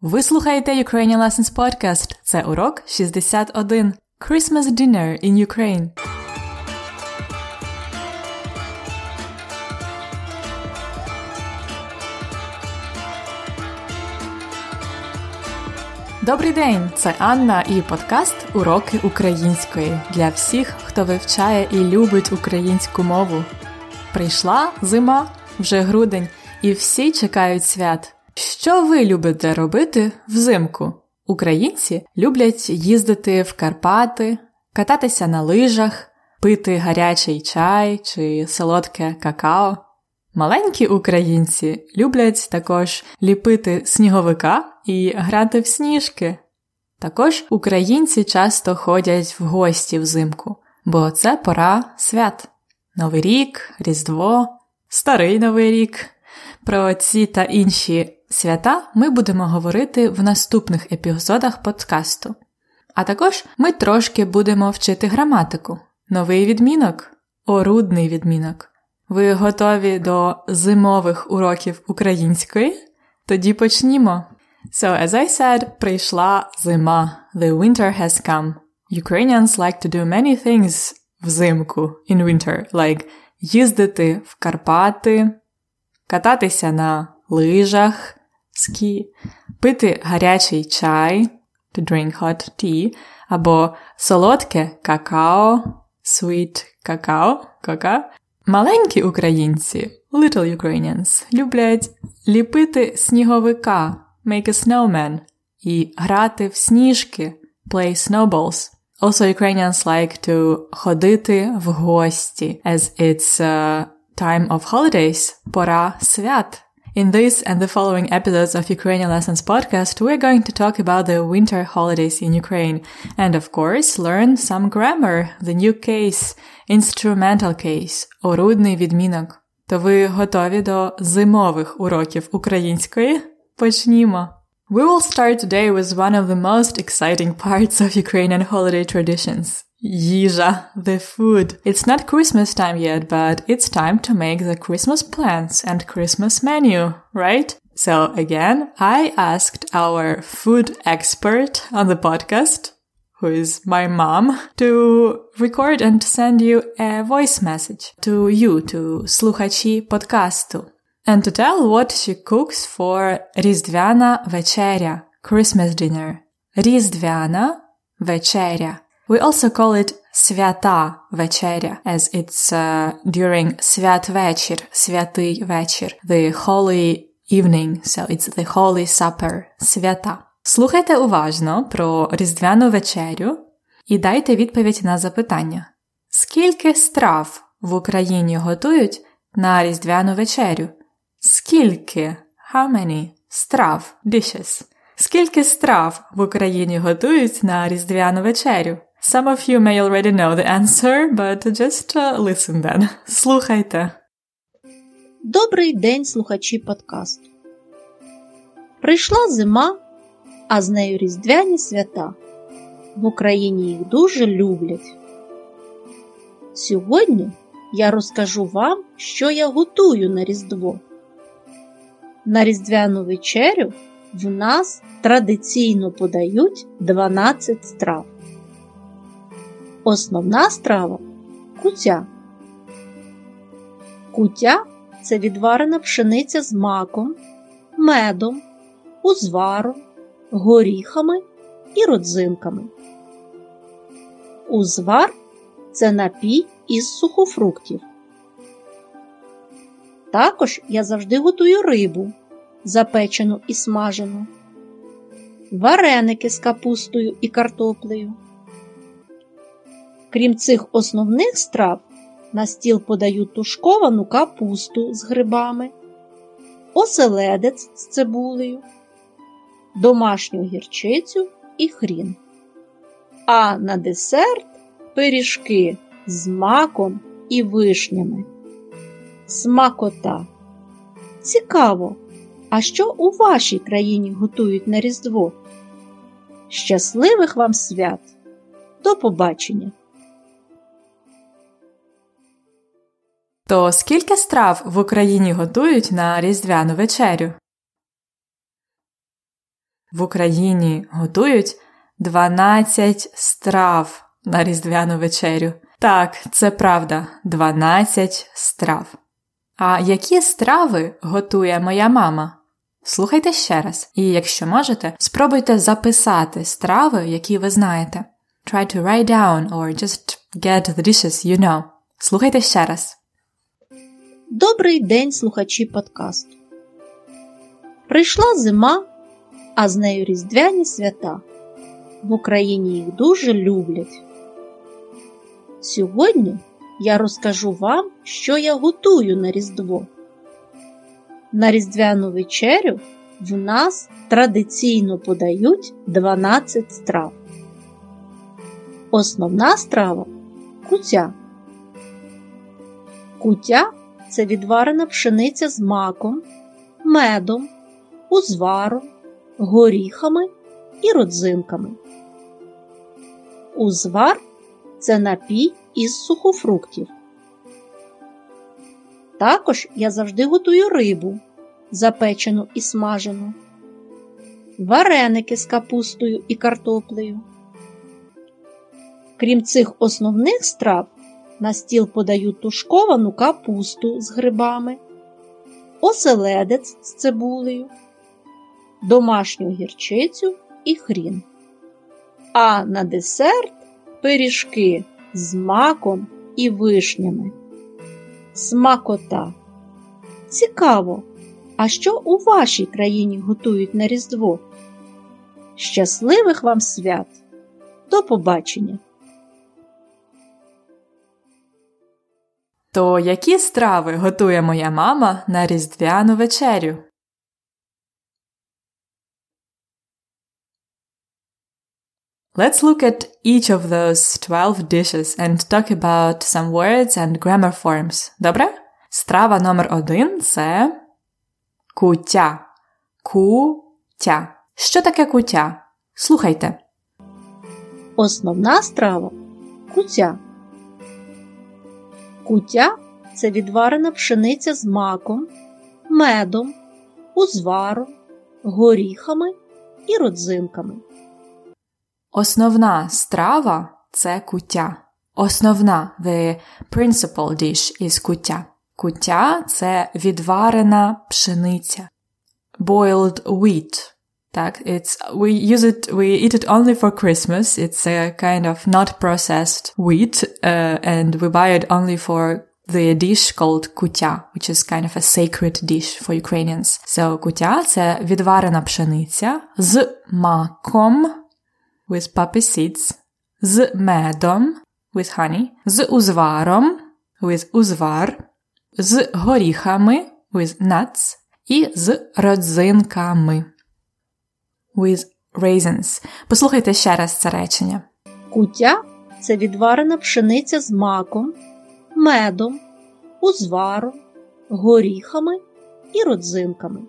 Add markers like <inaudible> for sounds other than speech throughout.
Ви слухаєте Ukrainian Lessons Podcast. Це урок 61. Christmas Dinner in Ukraine. Добрий день! Це Анна і подкаст Уроки української для всіх, хто вивчає і любить українську мову. Прийшла зима, вже грудень, і всі чекають свят. Що ви любите робити взимку? Українці люблять їздити в Карпати, кататися на лижах, пити гарячий чай чи солодке какао. Маленькі українці люблять також ліпити сніговика і грати в сніжки. Також українці часто ходять в гості взимку, бо це пора свят. Новий рік, Різдво, Старий Новий рік. Про ці та інші свята ми будемо говорити в наступних епізодах подкасту. А також ми трошки будемо вчити граматику, новий відмінок, орудний відмінок. Ви готові до зимових уроків української? Тоді почнімо. So, as I said, прийшла зима. The winter has come. Ukrainians like to do many things взимку, in winter, like їздити в Карпати, кататися на лижах, ski, пити гарячий чай, to drink hot tea, або солодке какао, sweet какао, кака. Маленькі українці, little Ukrainians, люблять ліпити сніговика, make a snowman, і грати в сніжки, play snowballs. Also, Ukrainians like to ходити в гості, as it's uh, time of holidays, пора свят. In this and the following episodes of Ukrainian Lessons podcast, we're going to talk about the winter holidays in Ukraine and, of course, learn some grammar, the new case, instrumental case, орудний відмінок. То ви готові до зимових уроків української? Почнімо! We will start today with one of the most exciting parts of Ukrainian holiday traditions. Yija, the food. It's not Christmas time yet, but it's time to make the Christmas plans and Christmas menu, right? So again, I asked our food expert on the podcast, who is my mom, to record and send you a voice message to you, to Sluhachi podcastu, and to tell what she cooks for Rizdvana Vecheria, Christmas dinner. Rizdvana Vecheria. We also call it свята вечеря, as it's uh, during святвечір, святий вечір, the holy evening, so it's the holy supper, свята. Слухайте уважно про різдвяну вечерю і дайте відповідь на запитання. Скільки страв в Україні готують на різдвяну вечерю? Скільки? How many? Страв, dishes. Скільки страв в Україні готують на різдвяну вечерю? Some of you may already know the answer, but just uh, listen then. <laughs> Слухайте. Добрий день, слухачі подкасту. Прийшла зима, а з нею різдвяні свята. В Україні їх дуже люблять. Сьогодні я розкажу вам, що я готую на Різдво. На різдвяну вечерю в нас традиційно подають 12 страв. Основна страва кутя. Кутя це відварена пшениця з маком, медом, узваром, горіхами і родзинками. Узвар це напій із сухофруктів. Також я завжди готую рибу, запечену і смажену, вареники з капустою і картоплею. Крім цих основних страв, на стіл подають тушковану капусту з грибами, оселедець з цибулею, домашню гірчицю і хрін. А на десерт пиріжки з маком і вишнями. Смакота. Цікаво, а що у вашій країні готують на Різдво? Щасливих вам свят! До побачення! То скільки страв в Україні готують на різдвяну вечерю? В Україні готують 12 страв на різдвяну вечерю. Так, це правда, 12 страв. А які страви готує моя мама? Слухайте ще раз, і якщо можете, спробуйте записати страви, які ви знаєте. Try to write down or just get the dishes you know. Слухайте ще раз. Добрий день, слухачі подкасту. Прийшла зима, а з нею різдвяні свята. В Україні їх дуже люблять. Сьогодні я розкажу вам, що я готую на Різдво. На Різдвяну вечерю в нас традиційно подають 12 страв. Основна страва кутя. Кутя це відварена пшениця з маком, медом, узваром, горіхами і родзинками. Узвар це напій із сухофруктів. Також я завжди готую рибу, запечену і смажену, вареники з капустою і картоплею. Крім цих основних страв, на стіл подають тушковану капусту з грибами, оселедець з цибулею, домашню гірчицю і хрін. А на десерт пиріжки з маком і вишнями. Смакота. Цікаво, а що у вашій країні готують на Різдво? Щасливих вам свят! До побачення! То які страви готує моя мама на різдвяну вечерю? Let's look at each of those 12 dishes and talk about some words and grammar forms. Добре? Страва номер один це кутя. Кутя. Що таке кутя? Слухайте. Основна страва кутя. Кутя це відварена пшениця з маком, медом, узваром, горіхами і родзинками. Основна страва це куття. Основна the principal dish is куття. Куття це відварена пшениця. Boiled wheat. Так, it's, we use it, we eat it only for Christmas. It's a kind of not processed wheat, uh, and we buy it only for the dish called kutya, which is kind of a sacred dish for Ukrainians. So kutya – це відварена пшениця з маком, with poppy seeds, з медом, with honey, з узваром, with узвар, з горіхами, with nuts, і з родзинками, With raisins. Послухайте ще раз це речення. Кутя це відварена пшениця з маком, медом, узваром, горіхами і родзинками.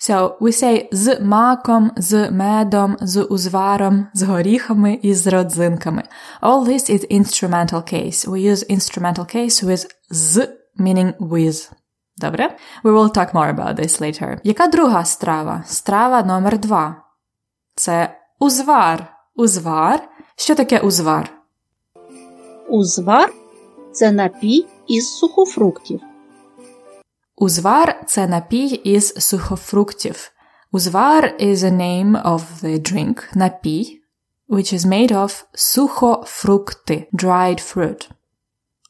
So we say з маком, з медом, з узваром, з горіхами і з родзинками. All this is instrumental case. We use instrumental case with з meaning with. Добре? We will talk more about this later. Яка друга страва? Страва номер два. Це узвар. Узвар. Що таке узвар? Узвар це напій із сухофруктів. Узвар це напій із сухофруктів. Узвар is a name of the drink, напій, which is made of сухофрукти, dried fruit.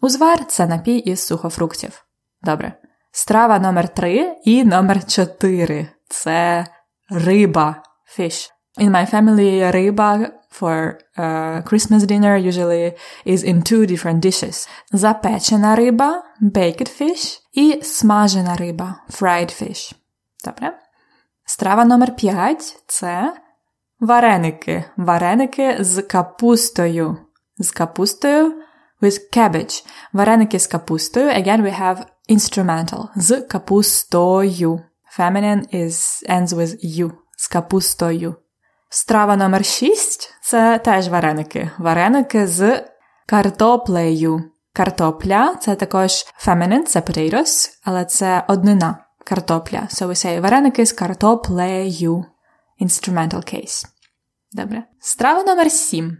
Узвар це напій із сухофруктів. Добре. Страва номер три і номер чотири це риба, fish. In my family, риба for uh, Christmas dinner usually is in two different dishes. Запечена риба, baked fish, і смажена риба, fried fish. Добре? Страва номер 5 це вареники. Вареники з капустою. З капустою with cabbage. Вареники з капустою. Again, we have instrumental. З капустою. Feminine is ends with you. З капустою. Страва номер 6 це теж вареники. Вареники з картоплею. Картопля це також feminine, це potatoes, але це однина картопля. So we say вареники з картоплею. instrumental case. Добре. Страва номер 7.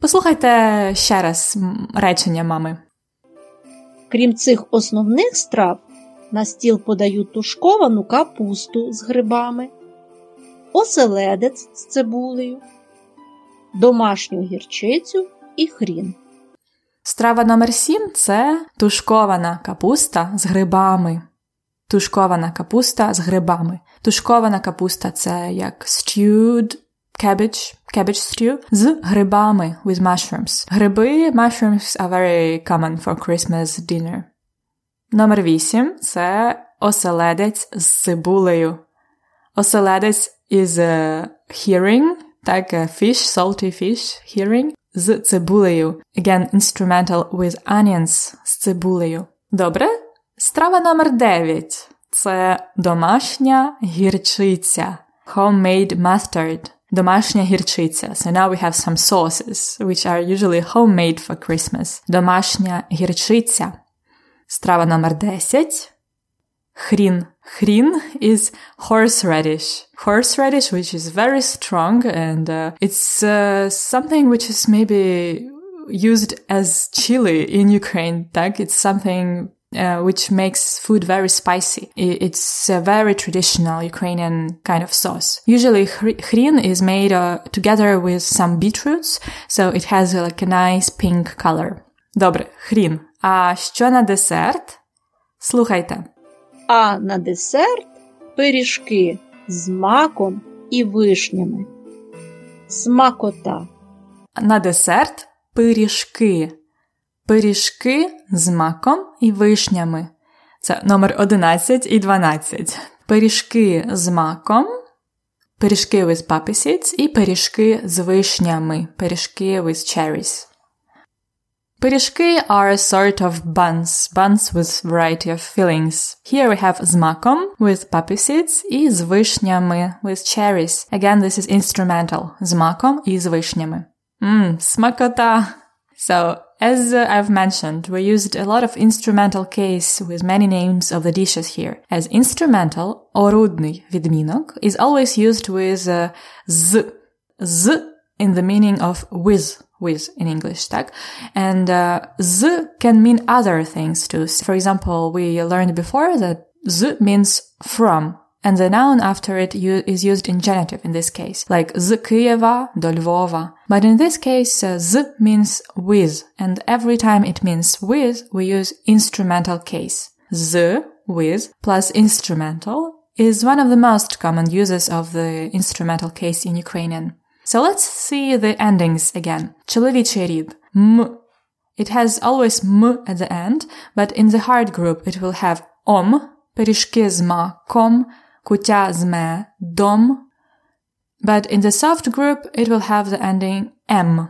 Послухайте ще раз речення мами. Крім цих основних страв, на стіл подають тушковану капусту з грибами, оселедець з цибулею, домашню гірчицю і хрін. Страва номер 7 це тушкована капуста з грибами. Тушкована капуста з грибами. Тушкована капуста це як stewed cabbage, cabbage stew з грибами with mushrooms. Гриби, mushrooms are very common for Christmas dinner. Номер 8 це оселедець з цибулею. Оселедець a hearing, так, fish, salty fish, hearing, з цибулею. Again, instrumental with onions з цибулею. Добре? Страва номер 9 це домашня гірчиця. Homemade mustard. Домашня гірчиця. So now we have some sauces, which are usually homemade for Christmas. Домашня гірчиця. Страва номер 10. Хрін. Хрін is horseradish. Horseradish, which is very strong and uh, it's uh, something which is maybe used as chili in Ukraine. Так? It's something uh, which makes food very spicy. It's a very traditional Ukrainian kind of sauce. Usually hrin is made uh, together with some beetroots, so it has uh, like a nice pink color. Добре, хрін. А що на десерт? Слухайте. А на десерт пиріжки з маком і вишнями. Смакота. На десерт пиріжки. Пиріжки з маком і вишнями. Це номер 11 і 12. Пиріжки з маком, пиріжки with seeds і пиріжки з вишнями. Пиріжки with cherries. Пиріжки are a sort of buns, buns with variety of fillings. Here we have з маком with poppy seeds і з вишнями with cherries. Again, this is instrumental. З маком і з вишнями. Mmm, смакота! So, as uh, I've mentioned, we used a lot of instrumental case with many names of the dishes here. As instrumental, орудний відмінок is always used with uh, z, z in the meaning of with, with in English, tak? And uh, z can mean other things too. For example, we learned before that z means from, and the noun after it is used in genitive in this case, like z Kyiva do Lvova. But in this case, uh, z means with, and every time it means with, we use instrumental case. Z, with, plus instrumental is one of the most common uses of the instrumental case in Ukrainian. So let's see the endings again. Чоловічий рід. M. It has always m at the end, but in the hard group it will have om, пиріжки з маком, кутя зме, дом. But in the soft group, it will have the ending m,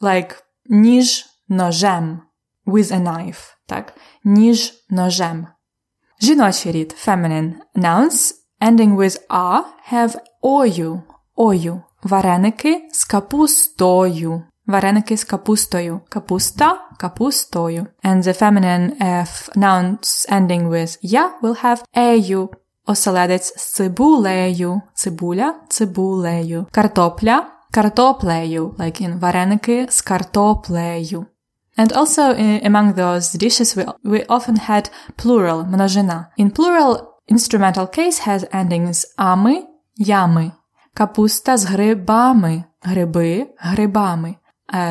like ніж ножем, with a knife, так, ніж ножем. Жіночий рід, feminine, nouns ending with a have ою, ою, Вареники з капустою. Вареники з капустою. Капуста, капустою. And the feminine F nouns ending with я will have ею, оселедець з цибулею, цибуля, цибулею, картопля, картоплею, like in вареники з картоплею. And also among those dishes we, we often had plural, множина. In plural, instrumental case has endings ами, ями, капуста з грибами, гриби, грибами,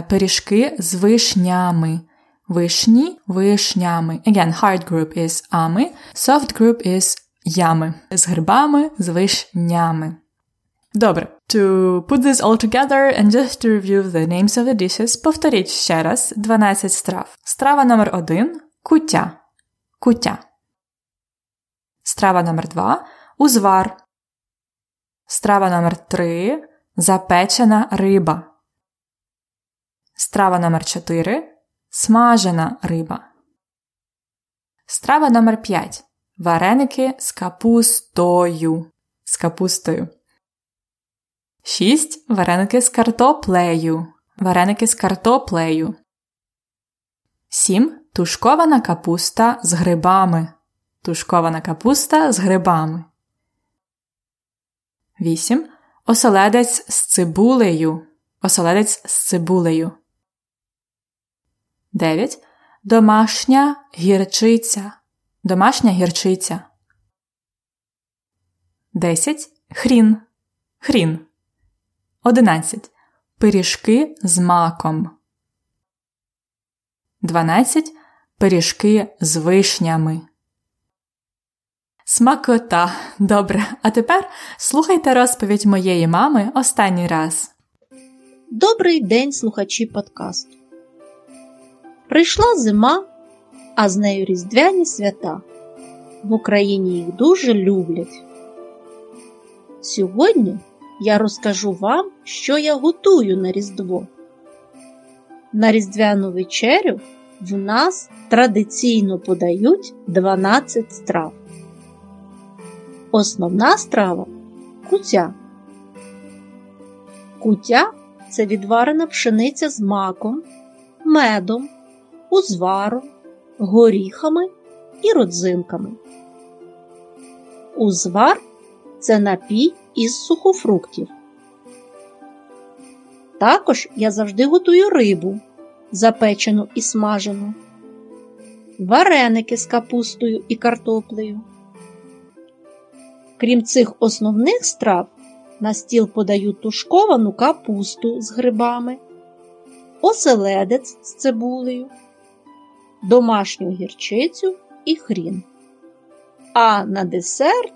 пиріжки з вишнями, вишні, вишнями. Again, hard group is ами, soft group is ями з грибами, з вишнями. Добре. To put this all together and just to review the names of the dishes, повторіть ще раз 12 страв. Страва номер 1 – куття. Куття. Страва номер 2 – узвар. Страва номер 3 – запечена риба. Страва номер 4 – смажена риба. Страва номер 5 Вареники з капустою. З капустою. 6. Вареники з картоплею. Вареники з картоплею. 7. Тушкована капуста з грибами. Тушкована капуста з грибами. 8. Оселедець з цибулею. Оселедець з цибулею. 9. Домашня гірчиця. Домашня гірчиця. 10. Хрін. Хрін. 11. Пиріжки з маком. 12. Пиріжки з вишнями. Смакота. Добре. А тепер слухайте розповідь моєї мами останній раз. Добрий день, слухачі подкасту. Прийшла зима, а з нею різдвяні свята. В Україні їх дуже люблять. Сьогодні я розкажу вам, що я готую на Різдво. На Різдвяну вечерю в нас традиційно подають 12 страв. Основна страва кутя. Кутя це відварена пшениця з маком, медом, узваром, горіхами і родзинками. Узвар це напій із сухофруктів. Також я завжди готую рибу, запечену і смажену, вареники з капустою і картоплею. Крім цих основних страв, на стіл подають тушковану капусту з грибами, оселедець з цибулею, домашню гірчицю і хрін. А на десерт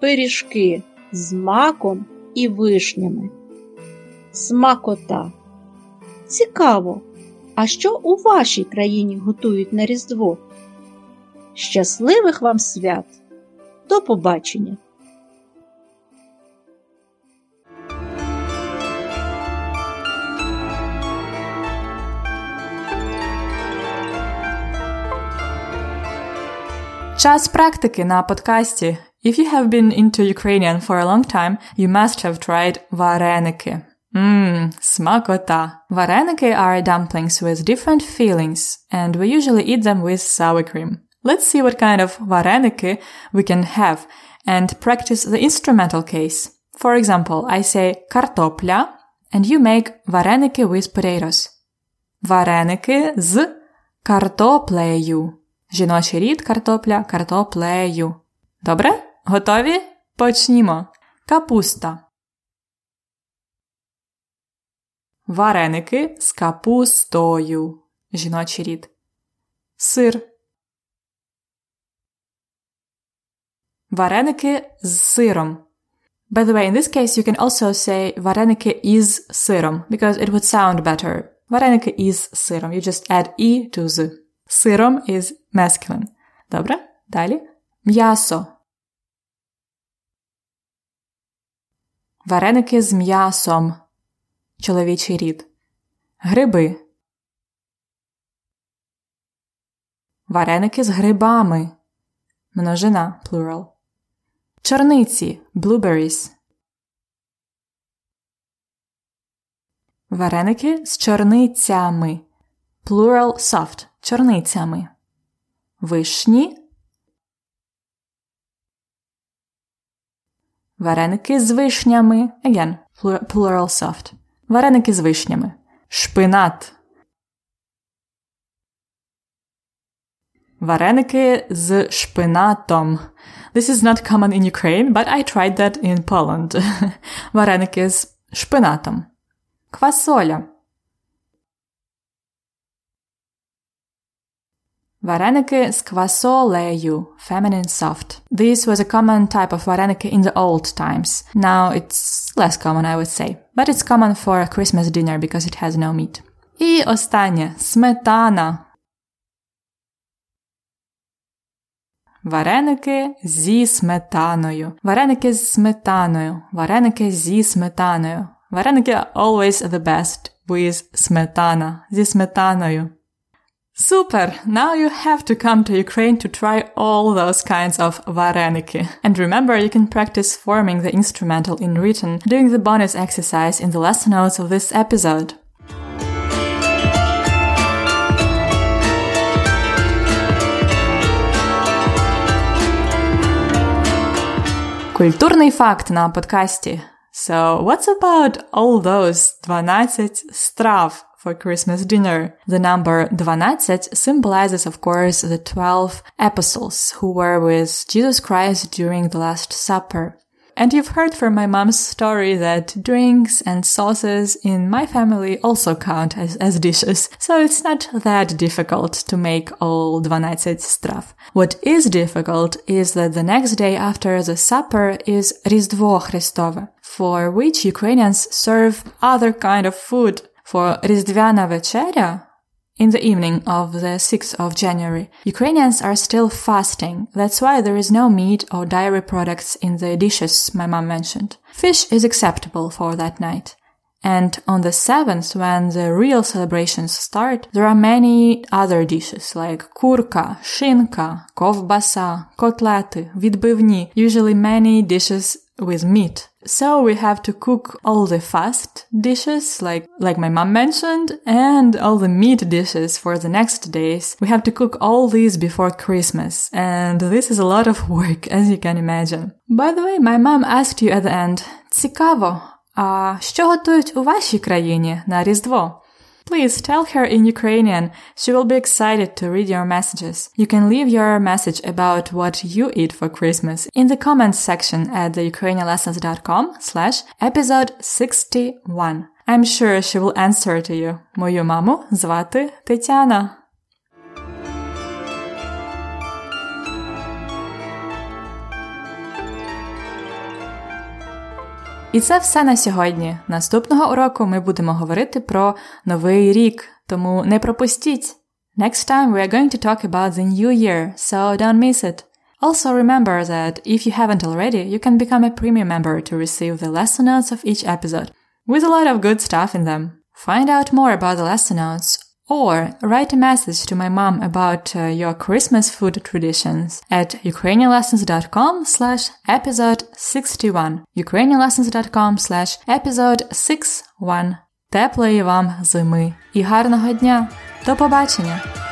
пиріжки з маком і вишнями. Смакота. Цікаво, а що у вашій країні готують на Різдво? Щасливих вам свят! До побачення! Час практики на подкасті. If you have been into Ukrainian for a long time, you must have tried vareniki. Mmm, smakota. Vareniki are dumplings with different fillings, and we usually eat them with sour cream. Let's see what kind of vareniki we can have and practice the instrumental case. For example, I say картопля, and you make vareniki with potatoes. Vareniki з картоплею. Жіночий рід картопля картоплею. Добре? Готові? Почнімо. Капуста. Вареники з капустою. Жіночий рід. Сир. Вареники з сиром. By the way, in this case, you can also say вареники із сиром, because it would sound better. Вареники із сиром. You just add e to the. Сиром is masculine. Добре? Далі. М'ясо. Вареники з м'ясом. Чоловічий рід. Гриби. Вареники з грибами. Множина plural. Чорниці blueberries. Вареники з чорницями. Plural soft. Чорницями. Вишні. Вареники з вишнями. Again, plural soft. Вареники з вишнями. Шпинат. Вареники з шпинатом. This is not common in Ukraine, but I tried that in Poland. <laughs> Вареники з шпинатом. Квасоля. Вареники з квасолею, feminine soft. This was a common type of вареники in the old times. Now it's less common, I would say. But it's common for a Christmas dinner because it has no meat. І останнє сметана. Вареники зі сметаною. Вареники з сметаною. Вареники зі сметаною. Вареники are always the best with сметана. Зі сметаною. Super! Now you have to come to Ukraine to try all those kinds of vareniki. And remember, you can practice forming the instrumental in written doing the bonus exercise in the lesson notes of this episode. Культурний факт на подкасті. So what's about all those 12 страв for Christmas dinner? The number 12 symbolizes, of course, the 12 apostles who were with Jesus Christ during the Last Supper. And you've heard from my mom's story that drinks and sauces in my family also count as, as dishes, so it's not that difficult to make all 12 strav. What is difficult is that the next day after the supper is Різдво Христове, for which Ukrainians serve other kind of food. for Rizdvyana Vecheria, in the evening of the 6th of January, Ukrainians are still fasting. That's why there is no meat or dairy products in the dishes my mom mentioned. Fish is acceptable for that night. And on the 7th, when the real celebrations start, there are many other dishes like kurka, shinka, kovbasa, kotlety, vidbivni, usually many dishes with meat. So we have to cook all the fast dishes, like, like my mom mentioned, and all the meat dishes for the next days. We have to cook all these before Christmas, and this is a lot of work, <laughs> as you can imagine. By the way, my mom asked you at the end, цікаво, а що готують у вашій країні на Різдво? Please tell her in Ukrainian. She will be excited to read your messages. You can leave your message about what you eat for Christmas in the comments section at the ukrainianlessons.com slash episode 61. I'm sure she will answer to you. Мою маму звати Тетяна. І це все на сьогодні. Наступного уроку ми будемо говорити про новий рік, тому не пропустіть. Next time we are going to talk about the new year, so don't miss it. Also remember that if you haven't already, you can become a premium member to receive the lesson notes of each episode, with a lot of good stuff in them. Find out more about the lesson notes or write a message to my mom about uh, your Christmas food traditions at ukrainianlessons.com slash episode 61. ukrainianlessons.com slash episode 61. Теплої вам зими і гарного дня! До побачення!